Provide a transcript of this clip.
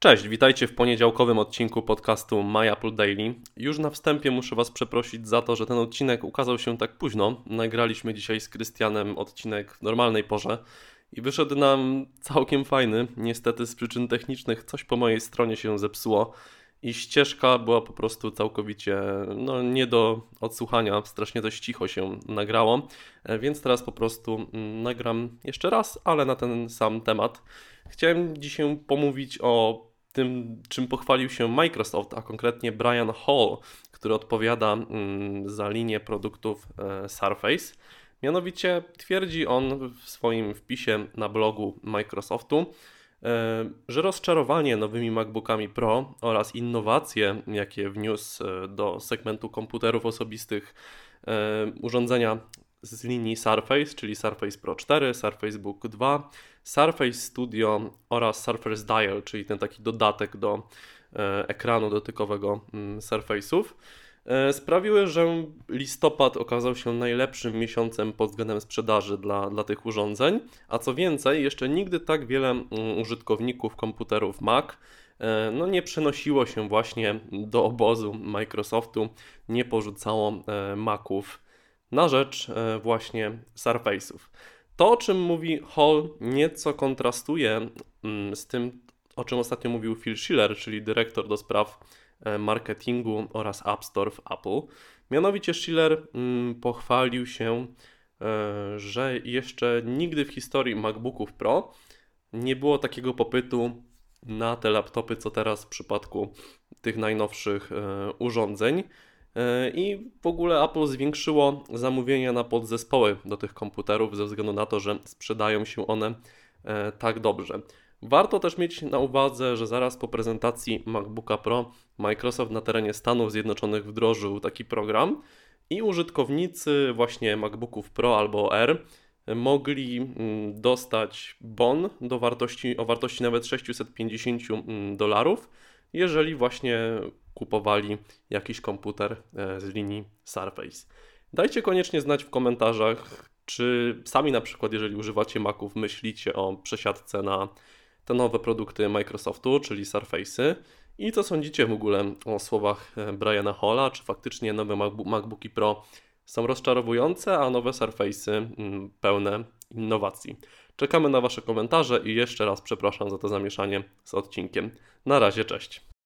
Cześć, witajcie w poniedziałkowym odcinku podcastu My Apple Daily. Już na wstępie muszę Was przeprosić za to, że ten odcinek ukazał się tak późno. Nagraliśmy dzisiaj z Krystianem odcinek w normalnej porze i wyszedł nam całkiem fajny. Niestety z przyczyn technicznych coś po mojej stronie się zepsuło i ścieżka była po prostu całkowicie no, nie do odsłuchania. Strasznie dość cicho się nagrało, e, więc teraz po prostu mm, nagram jeszcze raz, ale na ten sam temat. Chciałem dzisiaj pomówić o tym, czym pochwalił się Microsoft, a konkretnie Brian Hall, który odpowiada mm, za linię produktów e, Surface. Mianowicie twierdzi on w swoim wpisie na blogu Microsoftu, e, że rozczarowanie nowymi MacBookami Pro oraz innowacje, jakie wniósł e, do segmentu komputerów osobistych urządzenia z linii Surface, czyli Surface Pro 4, Surface Book 2, Surface Studio oraz Surface Dial, czyli ten taki dodatek do e, ekranu dotykowego mm, Surface'ów, e, sprawiły, że listopad okazał się najlepszym miesiącem pod względem sprzedaży dla, dla tych urządzeń, a co więcej, jeszcze nigdy tak wiele mm, użytkowników komputerów Mac e, no nie przenosiło się właśnie do obozu Microsoftu, nie porzucało Maców na rzecz właśnie Surface'ów. To, o czym mówi Hall, nieco kontrastuje mm, z tym, o czym ostatnio mówił Phil Schiller, czyli dyrektor do spraw e, marketingu oraz App Store w Apple. Mianowicie Schiller mm, pochwalił się, e, że jeszcze nigdy w historii MacBooków Pro nie było takiego popytu na te laptopy, co teraz w przypadku tych najnowszych e, urządzeń. E, I w ogóle Apple zwiększyło zamówienia na podzespoły do tych komputerów ze względu na to, że sprzedają się one e, tak dobrze. Warto też mieć na uwadze, że zaraz po prezentacji MacBooka Pro Microsoft na terenie Stanów Zjednoczonych wdrożył taki program i użytkownicy właśnie MacBooków Pro albo R mogli mm, dostać bon do wartości, o wartości nawet 650 mm, dolarów, jeżeli właśnie kupowali jakiś komputer e, z linii Surface. Dajcie koniecznie znać w komentarzach, czy sami na przykład, jeżeli używacie Maców, myślicie o przesiadce na te nowe produkty Microsoftu, czyli Surface'y i co sądzicie w ogóle o słowach e, Briana Holla, czy faktycznie nowe MacBooki Pro są rozczarowujące, a nowe Surface'y mm, pełne innowacji. Czekamy na Wasze komentarze i jeszcze raz przepraszam za to zamieszanie z odcinkiem. Na razie, cześć.